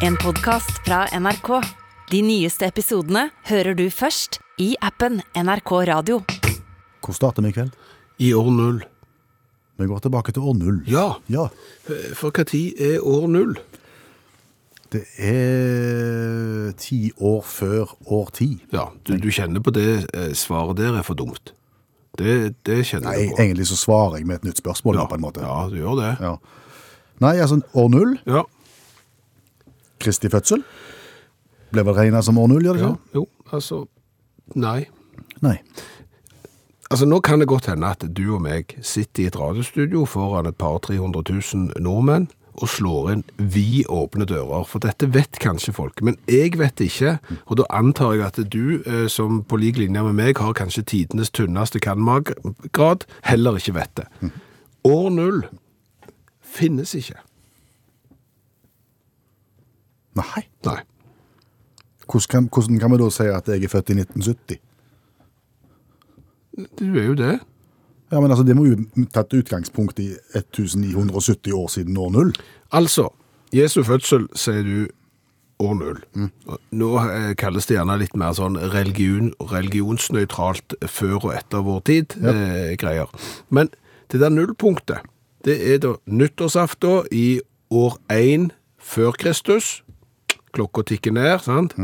En podcast fra NRK. De nyeste episodene hører du først i appen NRK Radio. Hvor starter vi i kveld? I år null. Vi går tilbake til år null. Ja, Ja, for hva tid er år null? det er ti år før år ti. Ja, du, du kjenner på det eh, svaret der er for dumt. Det, det kjenner Nei, du på. egentlig så svarer jeg med et nytt spørsmål Ja, på en måte. ja, du gjør det. Ja. Nei, altså år null, Ja, Kristi fødsel, ble vel regnet som år null, gjør det ja, ikke? jo, altså, nei. Nei. Altså, nå kan det godt hende at du og meg sitter i et radiostudio foran et par 300 000 nordmenn og slår inn vi åpne dører, for dette vet kanskje folk, men jeg vet ikke, og da antar jeg at du, eh, som på lik linje med meg, har kanskje tidenes tynneste kanngrad, heller ikke vet det. År null finnes ikke. Nei. Nei. Hvordan kan, hvordan kan vi da si at jeg er født i 1970? Du er jo det. Ja, men altså, Det må jo tatt utgangspunkt i 1970 år siden år null. Altså, Jesu fødsel, sier du, år null. Nå eh, kalles det gjerne litt mer sånn religion, religionsnøytralt før og etter vår tid, eh, greier. Men det der nullpunktet, det er da nyttårsaften i år 1 før Kristus. Klokka tikker ned, sant?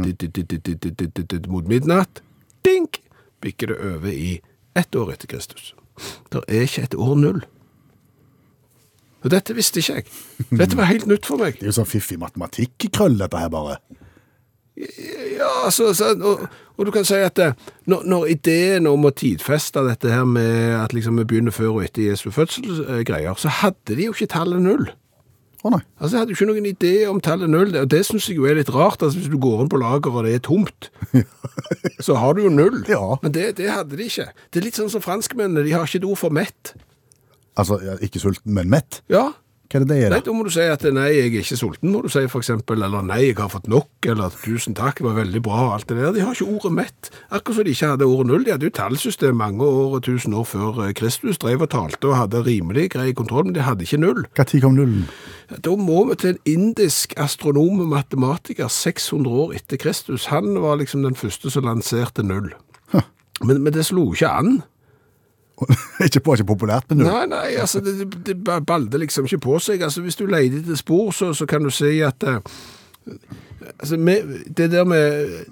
Mot midnatt. Dink! Bikker det over i ett år etter Kristus. Det er ikke et år null. Og dette visste ikke jeg. Dette var helt nytt for meg. Det er jo sånn fiffig matematikkrøll, dette her, bare. Ja, så, så, og, og, du kan si at eh, når, når, ideen om å tidfeste dette her med at liksom vi begynner før og etter Jesu fødsel, eh, greier, så hadde de jo ikke tallet null. Å nei. Altså, Jeg hadde jo ikke noen idé om tallet null, og det synes jeg jo er litt rart. altså Hvis du går inn på lager og det er tomt, så har du jo null. Ja. Men det, det hadde de ikke. Det er litt sånn som franskmennene, de har ikke et ord for mett. Altså, ja, ikke sulten, men mett. Ja, Hva er det det er, Nei, da? må du si at nei, jeg er ikke sulten, må du si eksempel, eller nei, jeg har fått nok, eller tusen takk, det var veldig bra, og alt det der. De har ikke ordet mett. Akkurat som de ikke hadde ordet null. De hadde jo tallsystem mange år, tusen år før eh, Kristus, drev og talte og hadde rimelig grei kontroll, men de hadde ikke null. Tid kom nullen? Da må vi til en indisk astronom og matematiker 600 år etter Kristus. Han var liksom den første som lanserte null. Men, men det slo ikke an. ikke bare ikke populært men du Nei, nei, altså, det, det, balder liksom ikke på seg. Altså, hvis du leter etter spor, så, så kan du si at uh, altså, med, det der med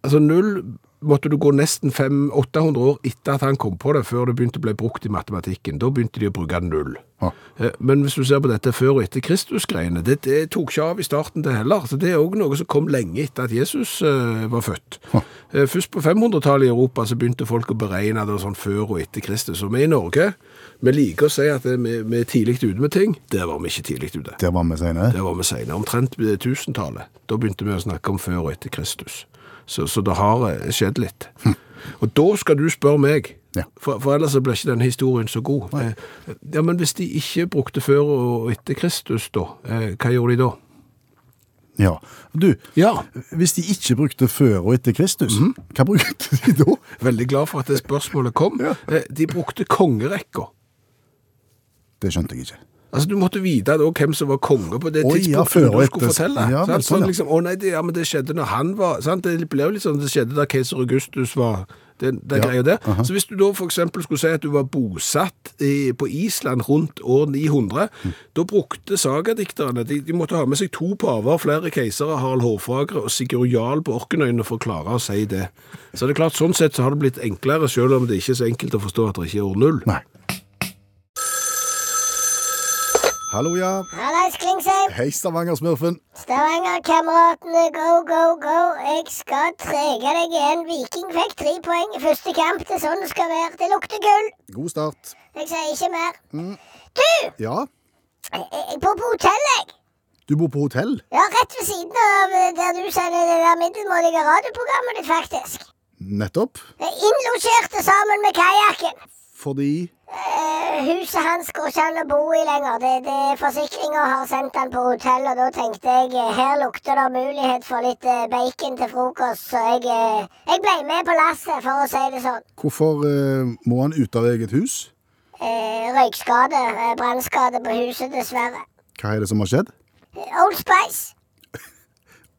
Altså, null måtte du gå nesten 500-800 år etter at han kom på det, før det begynte å bli brukt i matematikken. Da begynte de å bruke null. Ja. Eh, Men hvis du ser på dette før og etter Kristus-greiene, det, det tok ikke av i starten det heller. Så det er også noe som kom lenge etter at Jesus uh, var født. Eh, Først på 500-tallet i Europa så begynte folk å beregne det sånn før og etter Kristus. Og vi i Norge, vi liker å si at eh, vi, vi er tidlig ute med ting. Der var vi ikke tidlig ute. Der var vi senere. Det var vi senere. Omtrent ved tusentallet. Da begynte vi å snakke om før og etter Kristus. Så, så det har eh, skjedd litt. Og da skal du spørre meg, Ja. for, for ellers blir ikke den historien så god. Nei. Ja, Men hvis de ikke brukte før og etter Kristus, da, eh, hva gjorde de da? Ja. Du, Ja, hvis de ikke brukte før og etter Kristus, hva brukte de da? veldig glad for at det spørsmålet kom. Ja. Eh, De brukte kongerekka. Det skjønte jeg ikke. Altså, Du måtte vite da hvem som var konge på det Oi, ja, tidspunktet før du skulle etter- fortelle. ja, sant? sånn, ja. liksom, å nei, det, ja, men det skjedde når han var sant? Det ble jo litt sånn, det skjedde da keiser Augustus var det, det Ja, der. aha. Så hvis du da eksempel skulle si at du var bosatt i, på Island rundt år 900, Mm. da brukte sagadikterne, de, de måtte ha med seg to paver, flere keisere, Harald Hårfagre og Sigurd Jarl på Orkenøyene for å klare å si det. Så det er klart, sånn sett så har det blitt enklere, selv om det ikke er så enkelt å forstå at det ikke er år null. Nei. Hallo, ja. Hallais, Klingsheim. Hei, Stavanger-smurfen. Stavanger-kameratene, go, go, go. Jeg skal trege deg igjen. Viking fikk tre poeng i første kamp. Det er sånn det skal være. Det lukter gull. God start. Jeg sier ikke mer. Du, Ja, jeg jeg bor på hotell, jeg. du bor på hotell? Ja, rett ved siden av eh, der du sender det der middelmådige radioprogrammet ditt, faktisk. Nettopp. Innlosjerte sammen med kajakken. Fordi Eh, huset hans går ikke an å bo i lenger. Det, det Forsikringa har sendt han på hotell, og da tenkte jeg eh, her lukter det mulighet for litt eh, bacon til frokost, så jeg, jeg ble med på lasset, for å si det sånn. Hvorfor eh, må han ut av eget hus? Eh, røykskade, brannskade på huset, dessverre. Hva er det som har skjedd? Old Spice.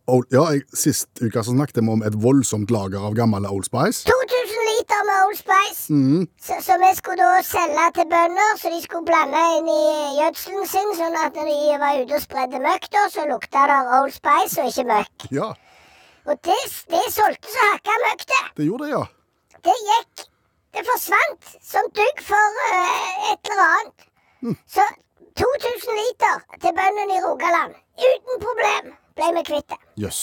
Old, ja, jeg, Sist uke så snakket vi om et voldsomt lager av gammel Old Spice. 2000 liter med Old Spice. Så, som vi skulle da selge til bønder, så de skulle blande inn i gjødselen sin, sånn at når de var ute og spredde møkk, da, så lukta det Old Spice og ikke møkk. Ja, Og det, det solgte så hakka møkk, det. det gjorde det, ja. Det gikk Det forsvant som dugg for uh, et eller annet. Så 2000 liter til bøndene i Rogaland. Uten problem ble vi kvitt det. Jøss.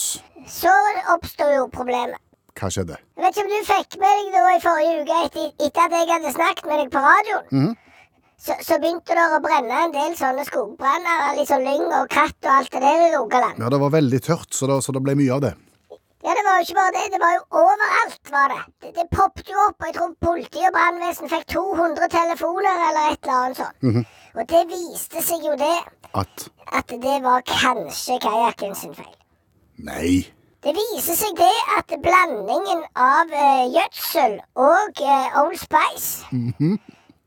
Så oppsto jo problemet. Hva skjedde? Jeg vet ikke om du fikk med deg da i forrige uke, etter, etter at jeg hadde snakket med deg på radioen. så, så begynte det å brenne en del sånne skogbranner, sånn lyng og kratt og alt det der i Rogaland. Ja, Det var veldig tørt, så det, så det ble mye av det. Ja, det var jo ikke bare det, det var jo overalt, var det. Det, det poppet jo opp, og jeg tror politi og brannvesen fikk 200 telefoner eller et eller annet sånt. Og det viste seg jo det, At at det var kanskje kajakken sin feil. Nei. Det viser seg det at blandingen av eh, gjødsel og eh, Old Spice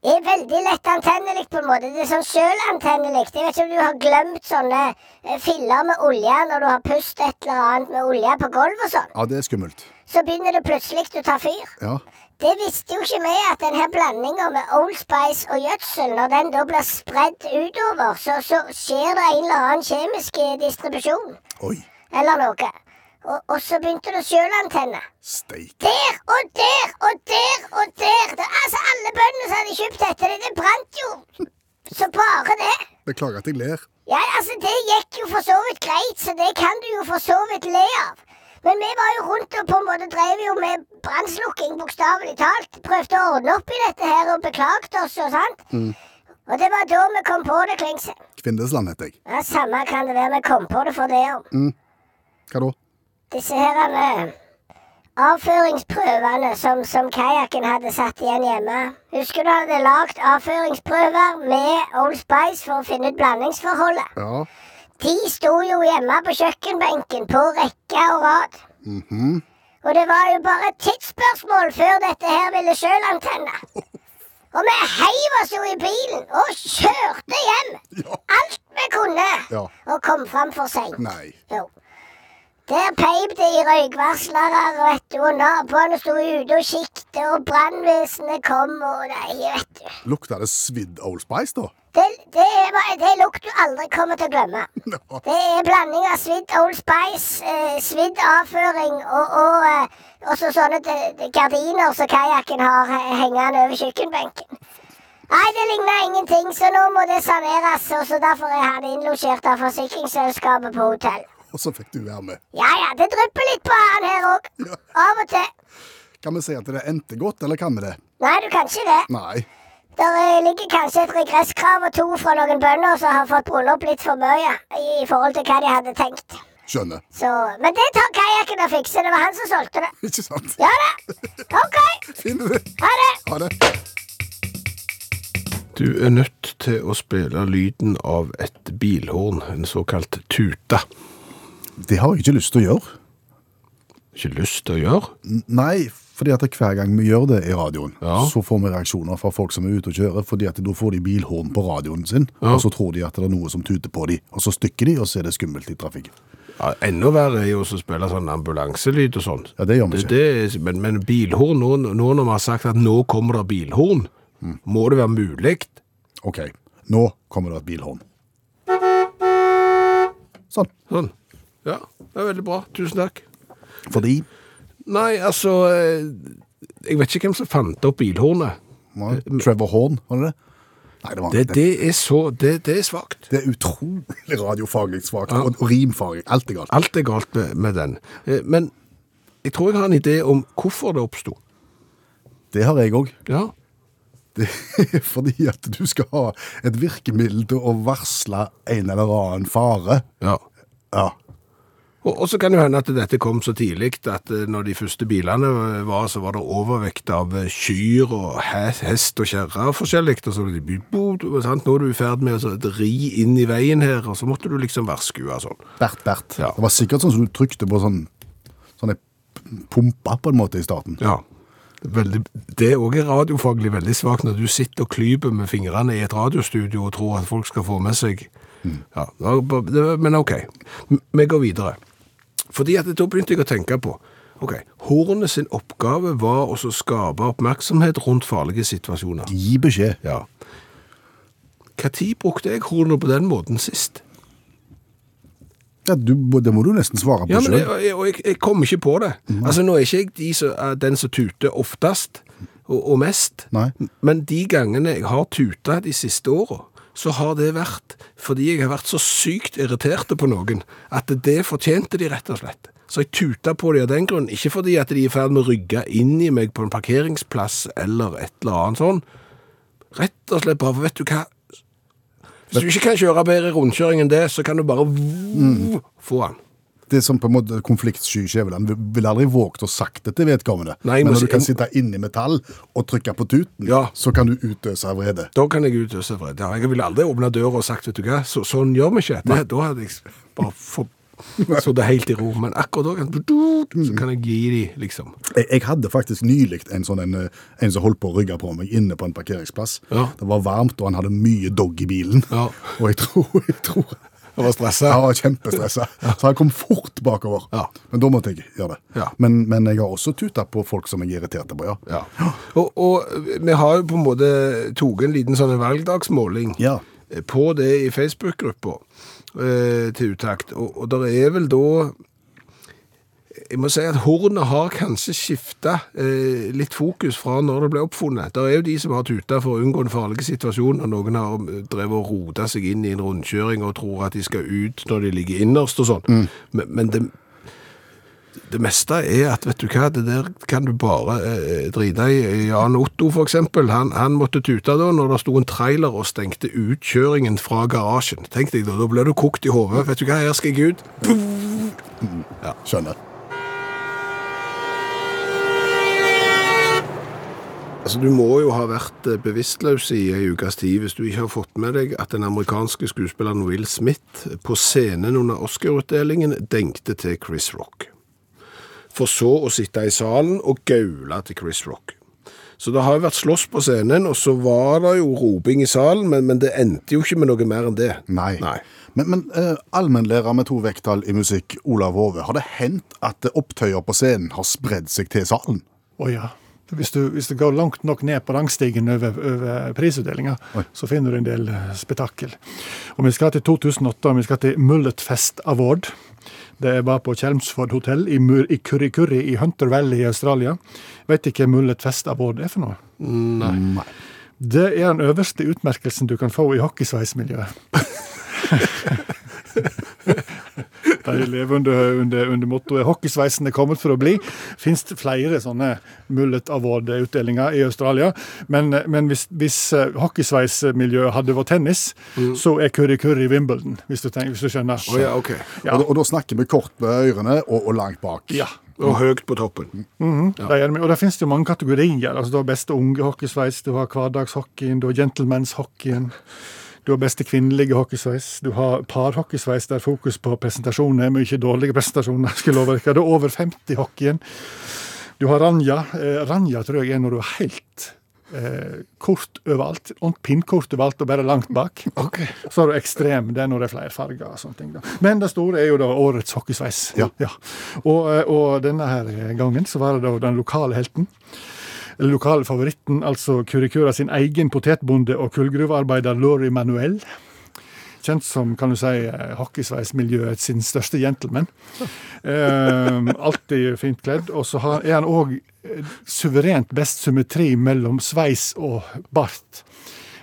er veldig lett antennelig på en måte. Det er sånn sjølantennelig. Jeg vet ikke om du har glemt sånne eh, filler med olje når du har pustet et eller annet med olje på gulvet og sånn. Ja, det er skummelt. Så begynner det plutselig å ta fyr. Ja. Det visste jo ikke vi at denne blandinga med Old Spice og gjødsel, når den da blir spredd utover, så, så skjer det en eller annen kjemisk eh, distribusjon Oi. Eller noe. Og, og så begynte det å sjølantenne. Steik. Der og der og der og der. Det, altså, alle bøndene som hadde kjøpt dette, det, det brant jo så bare det. Beklager at jeg ler. Ja, altså, det gikk jo for så vidt greit, så det kan du jo for så vidt le av. Men vi var jo rundt og på en måte drev jo med brannslukking, bokstavelig talt. Prøvde å ordne opp i dette her og beklagte oss og sant. Og det var da vi kom på det, Klingse. Kvindesland heter jeg. Ja, Samme kan det være vi kom på det for det òg. Hva da? Disse her eh, avføringsprøvene som, som kajakken hadde satt igjen hjemme. Husker du hadde lagd avføringsprøver med Old Spice for å finne ut blandingsforholdet? Ja. De sto jo hjemme på kjøkkenbenken på rekke og rad. Og det var jo bare et tidsspørsmål før dette her ville sjølantenne. Og vi heiv oss jo i bilen og kjørte hjem. Ja. Alt vi kunne. Ja. Og kom fram for seint. Der peip det i røykvarslere, vet du, og naboene sto ute og kikket, og brannvesenet kom, og nei, vet du. Lukta det svidd Old Spice, da? Det, det, er, det lukt du aldri kommer til å glemme. No. Det er blanding av svidd Old Spice, eh, svidd avføring og, og, eh, også sånne de, de gardiner som kajakken har eh, hengende over kjøkkenbenken. Nei, det ligner ingenting, så nå må det saneres, og så derfor er han innlosjert av forsikringsselskapet på hotell. Og så fikk du være med. Ja ja, det drypper litt på han her òg. Ja. Av og til. Kan vi si at det endte godt, eller kan vi det? Nei, du kan ikke det. Nei. Der eh, ligger kanskje et regresskrav og to fra noen bønder som har fått brunnet opp litt for mye i, forhold til hva de hadde tenkt. Skjønner. Så, Men det tar kajakken og fikser. Det var han som solgte det. Ikke sant? Ja da. OK. Finner du det? Ha det. Ha det. Du er nødt til å spille lyden av et bilhorn, en såkalt tuta. Det har jeg ikke lyst til å gjøre. Ikke lyst til å gjøre? N- Nei, fordi at hver gang vi gjør det i radioen, Ja. så får vi reaksjoner fra folk som er ute og kjører, fordi at da får de bilhorn på radioen sin, Ja. og så tror de at det er noe som tuter på dem, og så stykker de, og så er det skummelt i trafikken. Ja, enda verre er jo å spille sånn ambulanselyd og sånt. Ja, det gjør vi ikke. det er- men, men bilhorn, nå, nå når vi har sagt at nå kommer det bilhorn, Mm. må det være mulig? Ok, nå kommer det et bilhorn. Sånn. Sånn. Ja, det er veldig bra. Tusen takk. Fordi Nei, altså eh, Jeg vet ikke hvem som fant opp bilhornet. Nei, Trevor Horn, var det det? Nei, det var Det, det er så Det, det er svakt. Det er utrolig radiofaglig svakt, og, og rimfaglig. Alt er galt. Alt er galt med, med den. Eh, Men jeg tror jeg har en idé om hvorfor det oppsto. Det har jeg òg. Ja. Det er fordi at du skal ha et virkemiddel til å varsle en eller annen fare. ja. Ja. Og, så kan det hende at dette kom så tidlig at eh, når de første bilene var, så var det overvekt av eh, kyr og hest og kjerre og forskjellig. Og så de, sant? Nå er du i ferd med å ri inn i veien her, og så måtte du liksom varskue sånn. Bert, Bert. Ja. Det var sikkert sånn som du trykte på sånn, sånne pumper på en måte i starten. Ja. Veldig, det er også radiofaglig veldig svagt når du sitter og klyper med fingrene i et radiostudio og tror at folk skal få med seg Ja, det det var- Men ok, vi går videre. Fordi at da begynte jeg å tenke på Ok, Hornet sin oppgave var å skape oppmerksomhet rundt farlige situasjoner. Gi beskjed. Ja. Når brukte jeg hornet på den måten sist? Ja, du, det må du nesten svare på Ja, sjøl. jeg, jeg, jeg, jeg kommer ikke på det. Altså, Nå er ikke jeg de som, er den som tuter oftest og, og mest, Nei. men de gangene jeg har tuta de siste åra, så har det vært fordi jeg har vært så sykt irritert på noen at det fortjente de rett og slett. Så jeg tuta på de av den grunn, ikke fordi at de er i ferd med å rygge inn i meg på en parkeringsplass eller et eller annet sånn. Rett og slett bare, for vet du hva? Hvis du ikke kan kjøre bedre rundkjøring enn det, så kan du bare få den. Det som på en måte konfliktsky skjæveland ville aldri våget å sagt det til vedkommende. Nei, men når du kan sitte sitte inni metall og trykke på tuten, Ja. så kan du utøse vrede. Da kan jeg utøse vrede. Jeg ville aldri åpna døra og sagt vet du hva, så, sånn gjør vi ikke. Det, da hadde jeg bare fått så det helt i ro. Men akkurat da kan, så kan jeg gi de, liksom. Jeg, jeg hadde faktisk nylig en sånn en, eh, en som holdt på å rygge på meg inne på en parkeringsplass. Ja. Det var varmt, og han hadde mye dog i bilen. Ja. Og jeg tror, jeg tror Jeg var stressa. Han var kjempestressa. Så han kom fort bakover. Ja. Men da måtte jeg gjøre det. Ja. Men, men jeg har også tuta på folk som jeg er irritert på, ja. Ja. Og, og vi har jo på en måte tatt en liten sånn valgdagsmåling Ja. på det i Facebook-gruppa eh, til utakt. Og, og det er vel da Jeg må si at hornet har kanskje skifta eh, litt fokus fra når det ble oppfunnet. Det er jo de som har tuta for å unngå en farlig situasjon, og noen har eh, drevet og rota seg inn i en rundkjøring og tror at de skal ut når de ligger innerst og sånn. Men, men det, det meste er at, vet du hva, det der kan du bare eh, drite i. Jan Otto, for eksempel, han, han måtte tute da når det sto en trailer og stengte utkjøringen fra garasjen. Tenk deg da, da blir du kokt i hodet. Vet du hva, her skal jeg ut. Skjønner. Altså, Du må jo ha vært eh, bevisstløs i ei ukes tid hvis du ikke har fått med deg at den amerikanske skuespilleren Will Smith på scenen under Oscar-utdelingen denkte til Chris Rock. For så å sitte i salen og gaule til Chris Rock. Så det har jo vært slåss på scenen, og så var det jo roping i salen, men, men det endte jo ikke med noe mer enn det. Nei. Nei. Men, men uh, allmennlærer med to vekttall i musikk, Olav Hove, har det hendt at opptøyer på scenen har spredd seg til salen? Å ja. Hvis du, hvis du går langt nok ned på rangstigen over, over prisutdelinga, så finner du en del eh, spetakkel. Og Vi skal til 2008, og vi skal til Mulletfest Award. Det var på Chelmsford hotell i, i Kurri i Hunter Valley i Australia. Vet ikke hva Mulletfest Award er for noe? Nei. Det er den øverste utmerkelsen du kan få i hockeysveismiljøet. De lever under, under, under mottoet 'Hockeysveisen er kommet for å bli'. Fins det flere sånne Mullet Award-utdelinger i Australia. Men, men hvis, hvis eh, hockeysveismiljøet hadde vært tennis, så er Curry Curry Wimbledon, hvis du, tenker, hvis du skjønner. Oh, ja, okay. Ja. Og, og da snakker vi kort med ørene og, og langt bak. Ja. Og høyt på toppen. Det er det. Og der finnes det jo mange kategorier. Altså, du har beste unge hockeysveis, du har hverdagshockeyen, du har gentlemanshockeyen. Du har beste kvinnelige hockeysveis. Du har parhockeysveis der fokus på presentasjoner er mye dårlige presentasjoner. skulle dere. Du har over 50-hockeyen. Du har ranja. Eh, ranja tror jeg er når du er helt eh, kort overalt. Pinnkort overalt og bare langt bak. Så har du ekstrem. Det er når det er flere farger. og sånne ting. Da. Men det store er jo da årets hockeysveis. Ja. Og, eh, og denne her gangen så var det da den lokale helten eller lokale favoritten, altså Curicura sin egen potetbonde og kullgruvearbeider Lori Manuel. Kjent som kan du si, eh, hockeysveismiljøet sin største gentleman. Eh, alltid fint kledd. Og så er han òg suverent best symmetri mellom sveis og bart.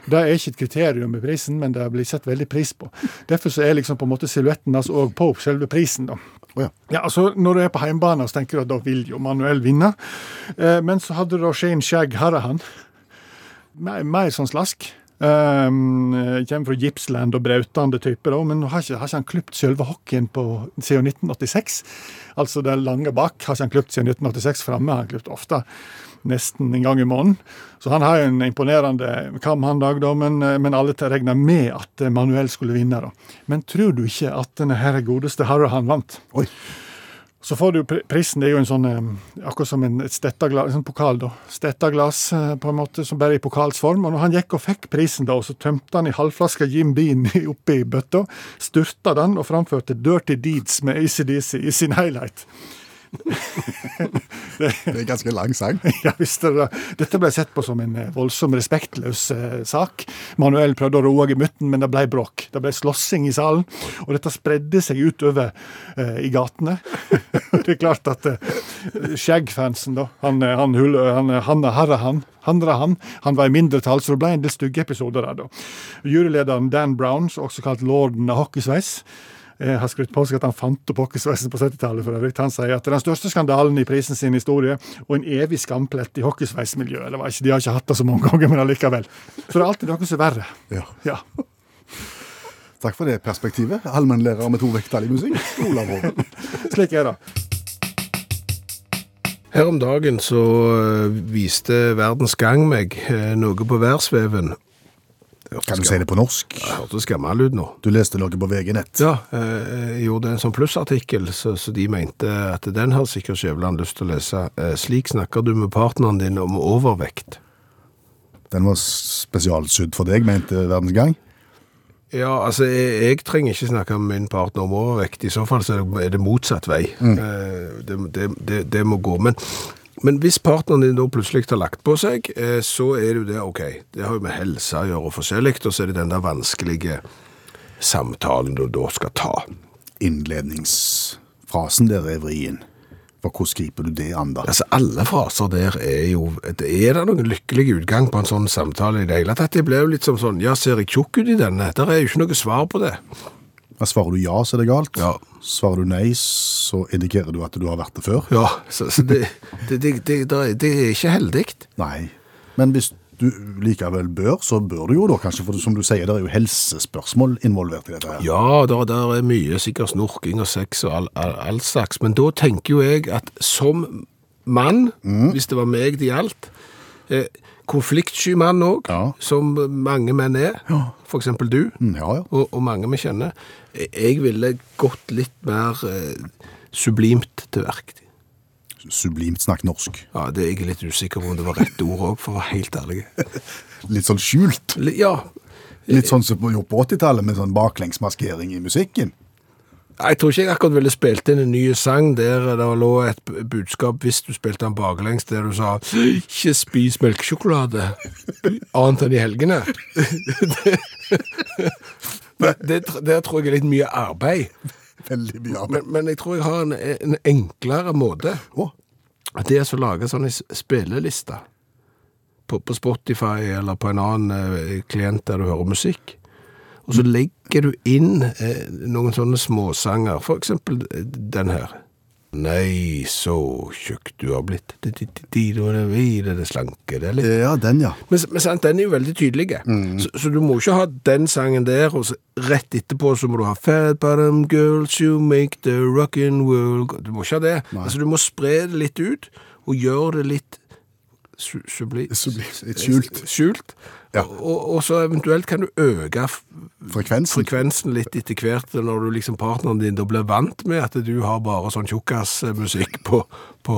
Det er ikke et kriterium i prisen, men det blir sett veldig pris på. Derfor så er liksom på en måte silhuetten hans òg på selve prisen. da. Å ja. Ja, altså Når du er på hjemmebane, så tenker du at da vil jo Manuel vinne. Eh, men så hadde du da Shane Shag Harahan. Mer, mer sånn slask. Um, eh, kommer fra Gippsland og brautende type, da, men har ikke, har ikke han klipt selve hockeyen på, siden 1986? Altså det lange bak har ikke han klipt siden 1986. Framme har han klipt ofte. Nesten en gang i måneden. Så han har jo en imponerende kam, han dag, da, men, eh, men alle regna med at eh, Manuel skulle vinne. da. Men tror du ikke at denne her godeste Harahan vant? Oi. Så får du pri- prisen, det er jo en sånn eh, akkurat som en, et stettaglass, en sånn pokal, da. Stettaglass på en måte, som bare er i pokalsform. Og når han gikk og fikk prisen, da, så tømte han i halvflaska Jim Bean i- oppi bøtta, styrta den og framførte Dirty Deeds med ACDC i sin highlight. Det er en ganske lang sang. Ja, visst er det. Dette ble sett på som en eh, voldsom respektløs eh, sak. Manuel prøvde å roe gemytten, men det ble bråk. Det ble slåssing i salen, og dette spredde seg utover eh, i gatene. det er klart at eh, Shag-fansen, da, han, eh, han, Hul- han, eh, Hanne Harrahan, han, han var i mindretall, så det ble en del stygge episoder der, da. Jurylederen Dan Brown, også kalt lorden av hockeysveis, eh, har skrytt på seg at han fant opp hockeysveisen på 70-tallet. for øvrig. Han sier at det er den største skandalen i prisen sin historie, og en evig skamplett i hockeysveismiljøet. De har ikke hatt det så mange ganger, men allikevel. Så det er alltid noe som er verre. Ja. Ja. Takk for det perspektivet. Allmennlærer med to vekttall i musikk. Olav Hoven. Slik er det. Her om dagen så eh, viste Verdens Gang meg eh, noe på værsveven. Kan du si det på norsk? hørtes gammel ut nå. Du leste noe på VG Nett. Ja, eh, jeg gjorde en sånn plussartikkel, så, så de mente at den har sikkert Skjæveland lyst til å lese. Eh, Slik snakker du med partneren din om overvekt. Den var spesialsydd for deg, mente Verdens Gang. Ja, altså, jeg, jeg trenger ikke snakke med min partner om overvekt. I så fall så er det, motsatt vei. Mm. Det, det, det, det må gå. Men, men hvis partneren din da plutselig har lagt på seg, eh, så er det jo det ok. Det har jo med helse å gjøre forskjellig, og så er det den der vanskelige samtalen du da skal ta. Innledningsfrasen der er vrien. For hvordan griper du det an, da? Altså, alle fraser der er jo det Er det noen lykkelig utgang på en sånn samtale i det hele tatt? Det blir jo litt som sånn Ja, ser jeg tjukk ut i denne? Der er jo ikke noe svar på det. Svarer du ja, så er det galt. Ja. Svarer du nei, så indikerer du at du har vært det før. Ja, så, så det, det, det, det, det er- det ikke heldig. Nei. Men hvis du likevel bør, så bør du jo da kanskje, for som du sier, det er jo helsespørsmål involvert i dette her. Ja, der, der er mye sikkert snorking og sex og all, all, all slags, men da tenker jo jeg at som mann, hvis det var meg det gjaldt, eh, konfliktsky mann òg, Ja. som mange menn er, for eksempel du, Mm, Ja, ja. og, og mange vi kjenner, jeg ville gått litt mer eh, sublimt til verk. Sublimt snakk norsk. Ja, det er jeg litt usikker på om det var rett ord òg, for å være helt ærlig. Litt sånn skjult. L Ja, Litt sånn som på 80-tallet, med sånn baklengsmaskering i musikken. Jeg tror ikke jeg akkurat ville spilt inn en ny sang der det lå et budskap hvis du spilte den baklengs, der du sa 'ikke spis melkesjokolade', annet enn i helgene. det, det, der tror jeg er litt mye arbeid, Veldig mye arbeid. men, men jeg tror jeg har en, en enklere måte. Å, Det er å lage sånne spillelister på, på Spotify eller på en annen eh, klient der du hører musikk. Og så legger du inn eh, noen sånne småsanger, for eksempel eh, den her. Nei, så tjukk du har blitt. Du er det det slanke, det litt ja, den, ja. men, men sant, den er jo veldig tydelig. Så, så du må ikke ha den sangen der, og så rett etterpå så må du ha Fat bottom girls, you make the rockin' world Du må ikke ha det. Altså, du må spre det litt ut, og gjøre det litt su subli... Subli- skjult. Skjult. Ja. Og, og så eventuelt kan du øke Frekvensen. frekvensen litt etter hvert, når du liksom partneren din da blir vant med at du har bare sånn tjukkasmusikk på, på,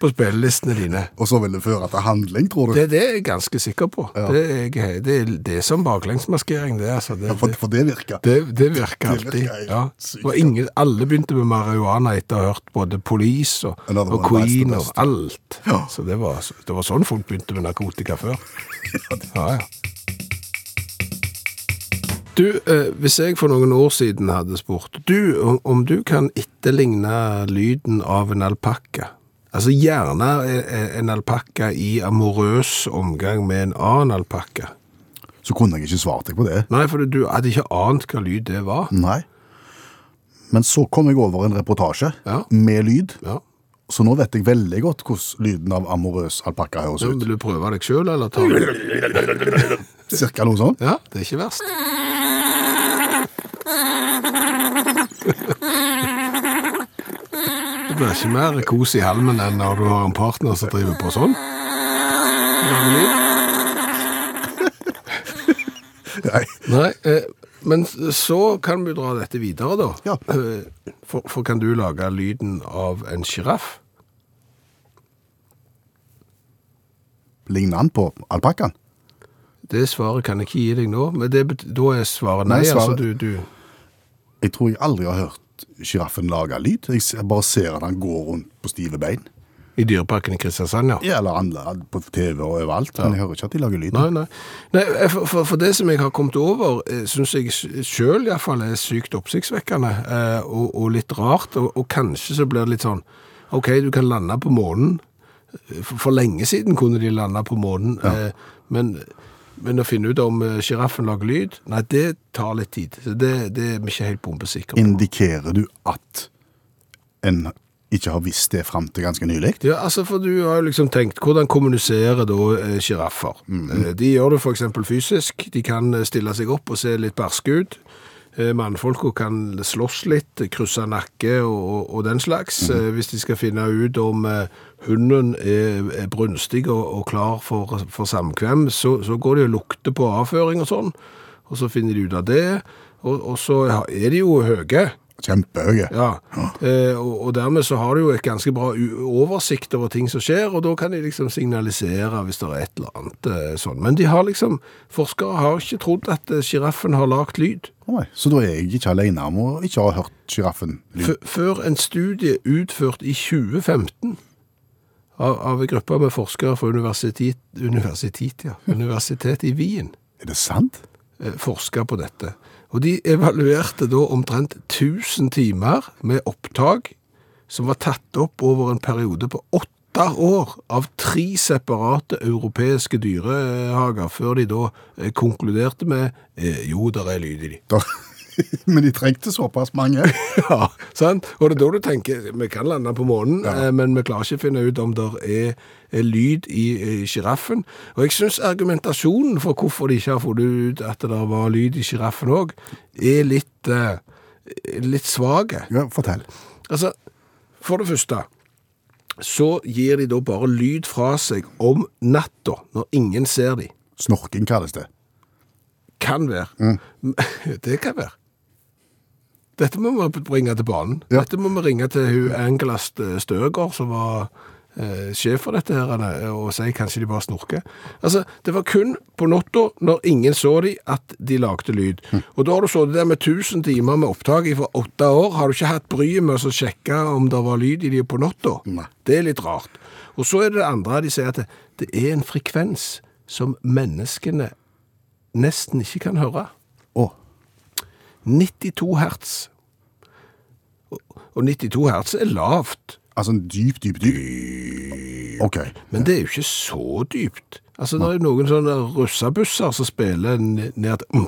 på spillelistene dine. Og så vil det føre til handling, tror du? Det, det er jeg ganske sikker på. Det, er, det, er, det er som baklengsmaskering, det. Altså. Det, Ja, for, for det virker. det, det virker alltid. virker Ja. Og ingen, alle begynte med marihuana etter å ha hørt både Police og, og Queen og alt. Så det var, det var sånn folk begynte med narkotika før. Ja, ja. Du, eh, hvis jeg for noen år siden hadde spurt du om, om du kan etterligne lyden av en alpakka, altså gjerne en, en alpakka i amorøs omgang med en annen alpakka. Så kunne jeg ikke svart deg på det. Nei, for du hadde ikke ant hva lyd det var. Nei. Men så kom jeg over en reportasje Ja. med lyd, Ja. Så nå vet jeg veldig godt hvordan lyden av amorøs alpakka høres ut. vil du prøve deg sjøl, eller ta Cirka noe sånt. Ja, det er ikke verst. Det blir ikke mer kos i halmen enn når du har en partner som driver på sånn. Nei. Nei, eh, men så kan vi dra dette videre, da. Ja. Eh, For, for kan du lage lyden av en sjiraff? Ligner han på alpakkaen? Det svaret kan jeg ikke gi deg nå, men det, da er svaret nei. Nei, svaret- Altså, du, du, Jeg tror jeg aldri har hørt sjiraffen lage lyd. Jeg bare ser at han går rundt på stive bein. I Dyreparken i Kristiansand, ja. Ja, eller andre, på TV og overalt. Men jeg hører ikke at de lager lyd. Nei, nei. nei eh, for, for, for det som jeg har kommet over, syns jeg sjøl iallfall er sykt oppsiktsvekkende eh, og, og litt rart. Og, og kanskje så blir det litt sånn OK, du kan lande på månen. For, lenge siden kunne de landa på månen, ja. men, men å finne ut om eh, sjiraffen lager lyd, nei, det tar litt tid. Så det, det er vi ikke helt bombesikre på. Indikerer du at en ikke har visst det fram til ganske nylig? Ja, altså for du har jo liksom tenkt, hvordan kommuniserer da sjiraffer? Mm. Eh, De gjør det eksempel fysisk, de kan eh, stille seg opp og se litt barske ut. Eh, Mannfolka kan slåss litt, krysse nakke og, og, den slags, mm. hvis de skal finne ut om eh, hunden er brunstig og, og klar for, for samkvem, så, så går de og lukter på avføring og sånn, og så finner de ut av det, og, og så er de jo høye, Kjempehøye. ja, eh, og, og dermed så har du jo et ganske bra oversikt over ting som skjer, og da kan de liksom signalisere hvis det er et eller annet eh, sånn. Men de har liksom, forskere har ikke trodd at eh, har lagt lyd. Nei, så da er jeg ikke alene om å ikke ha hørt sjiraffen lyd. F før en studie utført i 2015 av, av en gruppe med forskere fra universitet, universitet, ja, universitetet i Wien, Er det sant? eh, forska på dette. Og de evaluerte da omtrent 1000 timer med opptak som var tatt opp over en periode på åtte år av tre separate europeiske dyrehager, før de da eh, konkluderte med eh, jo, der er lyd i de. Men de trengte såpass mange. Ja, sant? Og det er da du tenker, vi kan lande på månen, Ja. eh, men vi klarer ikke å finne ut om det er, er lyd i, sjiraffen. Og jeg synes argumentasjonen for hvorfor de ikke har funnet ut at det var lyd i sjiraffen òg, er litt, eh, litt svak. Ja, fortell. Altså, for det første så gir de da bare lyd fra seg om natta, når ingen ser de. Snorking kalles det. Kan være. Det kan være. Dette må vi bringe til banen. Ja. Dette må vi ringe til hun Angela Støgaard, Støger, som var eh, sjef for dette her, eh, og si kanskje de bare snorker. Altså, det var kun på natta, når ingen så de, at de lagde lyd. Og da har du sittet der med 1000 timer med opptak fra åtte år, har du ikke hatt bryet med å sjekke om det var lyd i de på natta? Det er litt rart. Og så er det det andre, de sier at det, det er en frekvens som menneskene nesten ikke kan høre. Å, 92 hertz. Og- Og 92 hertz er lavt, altså en dyp, dyp, dyp. OK. men det er jo ikke så dypt. Altså, det er jo noen sånne russebusser som spiller ned til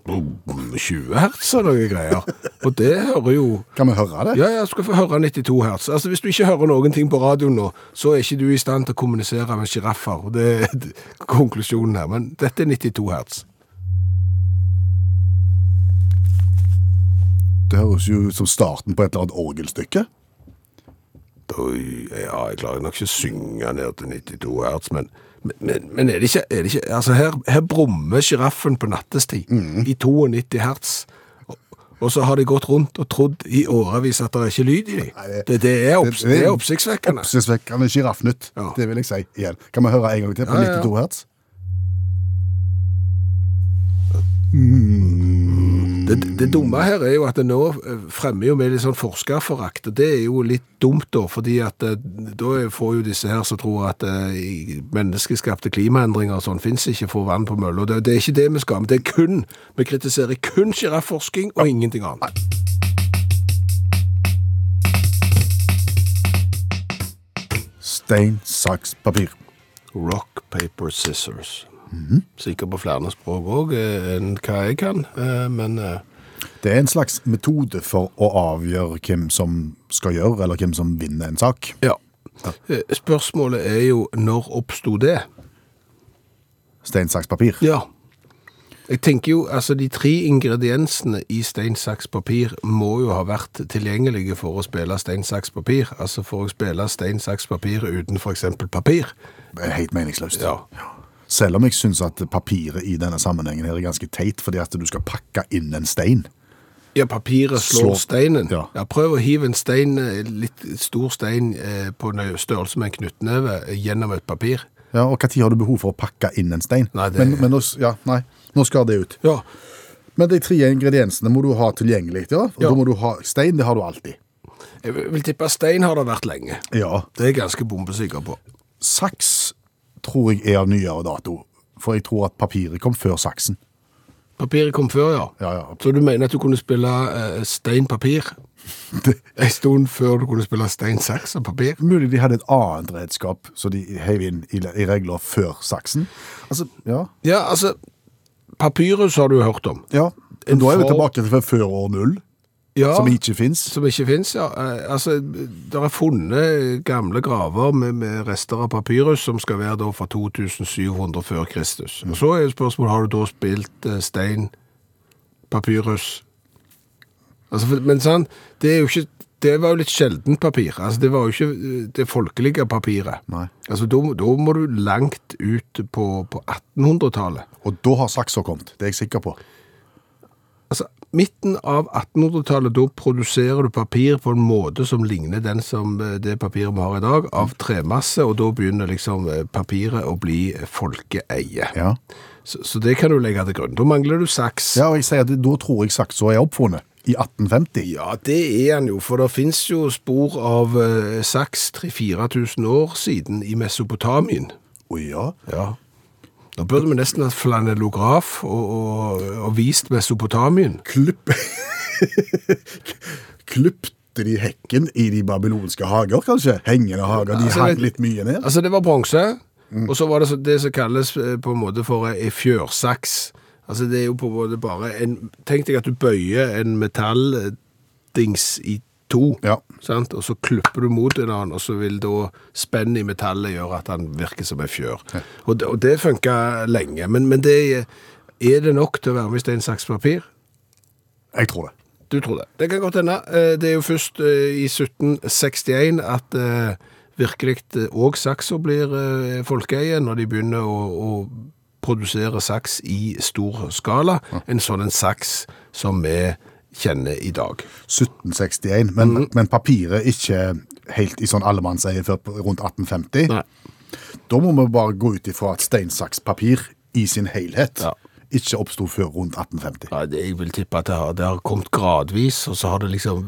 20 hertz og noen greier. Og det hører jo... Kan vi høre det? Ja, ja, skal få høre 92 hertz. Altså, hvis du ikke hører noen ting på radioen nå, så er ikke du i stand til å kommunisere med sjiraffer. Det er konklusjonen her. Men dette er 92 hertz. Det høres jo ut som starten på et eller annet orgelstykke. Da, ja, jeg klarer nok ikke å synge ned til 92 hertz, men, men, men er, det ikke, er det ikke Altså, her, her brummer sjiraffen på nattestid i 92 hertz. Og, og så har de gått rundt og trodd i årevis at det er ikke lyd i dem. Det- Det, er, opps, det er oppsiktsvekkende. Oppsiktsvekkende sjiraffnytt, Ja. Det vil jeg si igjen. Kan vi høre en gang til på Ja, ja, ja. 92 hertz? Det, det dumme her er jo at det nå eh, fremmer jo med litt sånn forskerforakt, og det er jo litt dumt da, fordi at eh, da får jo disse her som tror at eh, menneskeskapte klimaendringer og sånn finnes ikke for vann på mølla. Det, det er ikke det vi skal, men det er kun, vi kritiserer kun girafforskning og ingenting annet. Stein, saks, papir. Rock, paper, scissors. Sikkert på flere språk òg enn hva jeg kan, eh, men eh, Det er en slags metode for å avgjøre hvem som skal gjøre, eller hvem som vinner en sak. ja. Eh, Spørsmålet er jo når oppsto det? Stein, saks, papir. Ja. Jeg tenker jo, altså de tre ingrediensene i stein, saks, papir må jo ha vært tilgjengelige for å spille stein, saks, papir. Altså for å spille stein, saks, papir uten eksempel papir. Helt meningsløst. Ja. Selv om jeg syns at papiret i denne sammenhengen her er ganske teit, fordi at du skal pakke inn en stein. Ja, papiret slår Slår- steinen. Ja. Ja. prøv å hive en stein, eh, litt stor stein eh, på størrelse med en knyttneve eh, gjennom et papir. Ja, Og når har du behov for å pakke inn en stein? Nei, det- men, men nå, ja, nei, nå skal det ut. Ja, Men de tre ingrediensene må du ha tilgjengelig. Ja? Og Ja. Da må du ha stein, det har du alltid. jeg vil tippe stein har det vært lenge. Ja. Det er jeg ganske bombesikker på. Saks tror jeg er av nyere dato. For jeg tror at papiret kom før saksen. Papiret kom før, ja. Ja, ja. Så du mener at du kunne spille eh, stein-papir en stund før du kunne spille stein, saks og papir? mulig de hadde et annet redskap så de heiv inn i, i regler før saksen. Altså, ja. Ja, altså, papyrus har du hørt om. ja. Men da er vi tilbake til før år null, Ja, som ikke fins. som ikke finnes, ja. Eh, Altså, det er funnet gamle graver med, med rester av papyrus som skal være da fra 2700 før Kristus. Og så er spørsmålet, har du da spilt eh, stein, papyrus? Altså, men sånn, det er jo ikke, det var jo litt sjeldent papir. Altså, det var jo ikke eh, det folkelige papiret. Nei. Altså, da må du langt ut på, på 1800-tallet. Og da har saksa kommet, det er jeg sikker på. Altså, midten av 1800-tallet, da produserer du papir på en måte som ligner den som eh, det papiret vi har i dag, av tremasse, og da begynner liksom eh, papiret å bli folkeeie. Ja. Så, så det kan du legge til grunn. Da mangler du saks. ja, og jeg sier at da tror jeg saksa er oppfunnet. I 1850. Ja, det er han jo, for det finnes jo spor av eh, saks 3000-4000 år siden i Mesopotamien. Å ja. Ja. Da burde vi nesten hatt flanellograf og, og, og vist Mesopotamien. Klipp... Klipte de hekken i de babylonske hager, kanskje? Hengende hager. De Altså, hang litt mye ned. Altså, det var bronse, og så var det så- det som kalles eh, på en måte for ei fjørsaks. Altså, det er jo på en måte bare en Tenk deg at du bøyer en metalldings i to, Ja. sant? og så klipper du mot en annen, og så vil da spennet i metallet gjøre at han virker som en fjør. Og, det- og det funka lenge, men, men det er, er det nok til å være med i stein, saks, papir? Jeg tror det. Du tror det. Det kan godt hende. Eh, Det er jo først eh, i 1761 at eh, virkelig òg saksa blir folkeeie, når de begynner å, å produsere saks i stor skala. En sånn en saks som vi kjenner i dag. 1761, men, men papiret ikke helt i sånn allemannseie før rundt 1850. Nei. Da må vi bare gå ut ifra at steinsakspapir i sin helhet Ja. ikke oppsto før rundt 1850. Nei, det, jeg vil tippe at det har, det har kommet gradvis, og så har det liksom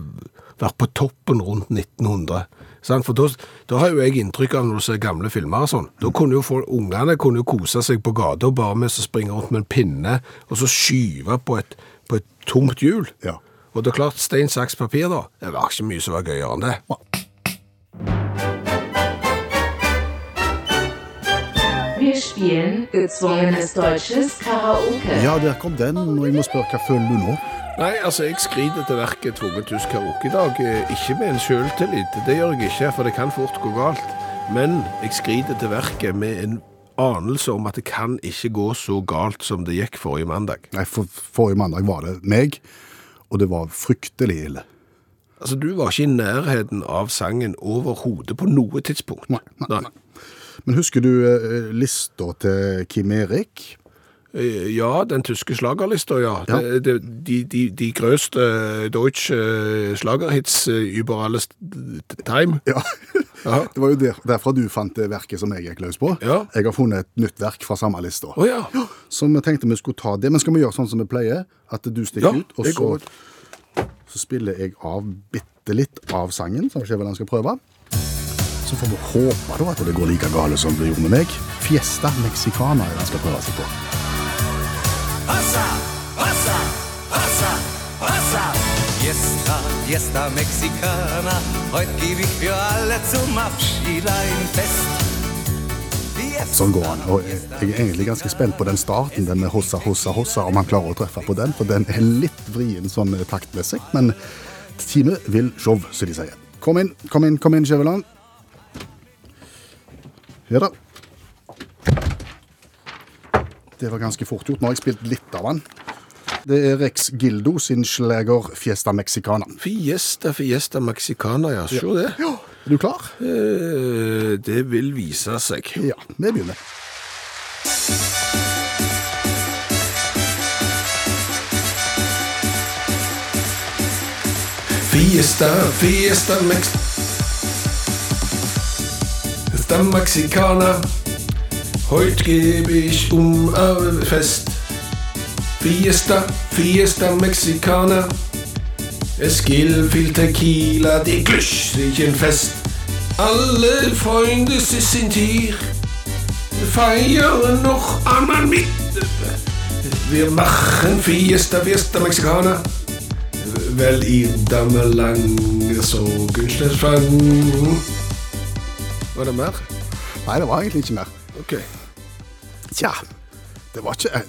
vært på toppen rundt 1900. Sant? For da, da har jo jeg inntrykk av når du ser gamle filmer og sånn. Da kunne jo folk, ungene kunne jo kose seg på gata bare med å springe rundt med en pinne, og så skyve på et, på et tomt hjul. Ja. Og det er klart, stein, saks, papir da, det var ikke mye som var gøyere enn det. Wir spielen gezwungenes deutsches Karaoke. Ja, der kom den, og jeg må spørre hva føler du nå? Nei, altså, jeg skrider til verket tvunget tysk karaoke i dag. Eh, Ikke med en selvtillit, det gjør jeg ikke, for det kan fort gå galt. Men jeg skrider til verket med en anelse om at det kan ikke gå så galt som det gikk forrige mandag. Nei, for, Forrige mandag var det meg, og det var fryktelig ille. Altså, du var ikke i nærheten av sangen overhodet på noe tidspunkt. Nei, nei, Men husker du eh, lista til Kim Erik? Eh, Ja, den tyske slagerlista, ja. Ja. Det- De, de, de grøste deutsche slagerhits eh, über alles time. Ja. Ja. Det var jo der, derfra du fant det verket som jeg gikk løs på. Ja. Jeg har funnet et nytt verk fra samme lista. Oh, ja. Så vi tenkte vi skulle ta det, men skal vi gjøre sånn som vi pleier? At du stikker Ja, ut, og så, så spiller jeg av bitte litt av sangen, som Skjæveland skal prøve. Så får vi håpe da at det går like galt som det gjorde med meg. Fiesta Mexicana er det han skal prøve seg på. Passa, Fiesta, Mexicana. Heute gebe ich für alle zum Abschied ein Fest. Sånn går han. Og jeg er egentlig ganske spent på den starten, den med hossa, hossa, hossa, om han klarer å treffe på den, for den er litt vrien sånn eh, taktmessig, men time vil show, som de sier. Kom inn, kom inn, kom inn, Skjæveland. Ja da. Det var ganske fort gjort. Nå har jeg spilt litt av den. Det er Rex Gildo sin sleger Fiesta Mexicana. Fiesta, Fiesta Mexicana, ja. Se det. Ja. Er du klar? Eh, det vil vise seg. Ja, vi begynner. Fiesta, fiesta mex... Fiesta mexicana. Heute gebe ich um eine Fest. Fiesta, fiesta mexicana. Es gilt viel Tequila, die glücklichen Fest. Alle Freunde, sie sind hier. Feiern noch einmal mit. Wir machen Fiesta, Fiesta Mexicana. Weil ihr damelang så gunstig fang. Var det mer? Nei, det var egentlig ikke mer. Ok. Tja, det var, ikke,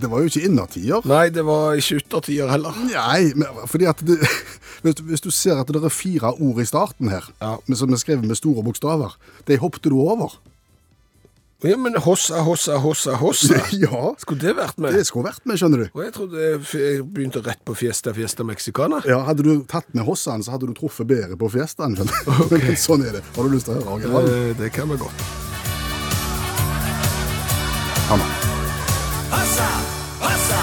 det, var jo ikke innertier. Nei, det var ikke yttertier heller. Nei, men fordi at det, hvis, du, hvis du ser at det er fire ord i starten her, Ja. som er skrevet med store bokstaver, de hoppet du over. Ja, men hossa, hossa, hossa, hossa. Ja, Skulle det vært med? det skulle vært med, skjønner du. Og jeg trodde jeg begynte rett på Fiesta, Fiesta Mexicana. Ja, Hadde du tatt med hossaen, så hadde du truffet bedre på fiestaen. Okay. Men sånn er det. Har du lyst til å høre originalen? Det, Det kan vi godt. Nå. Hossa, hossa,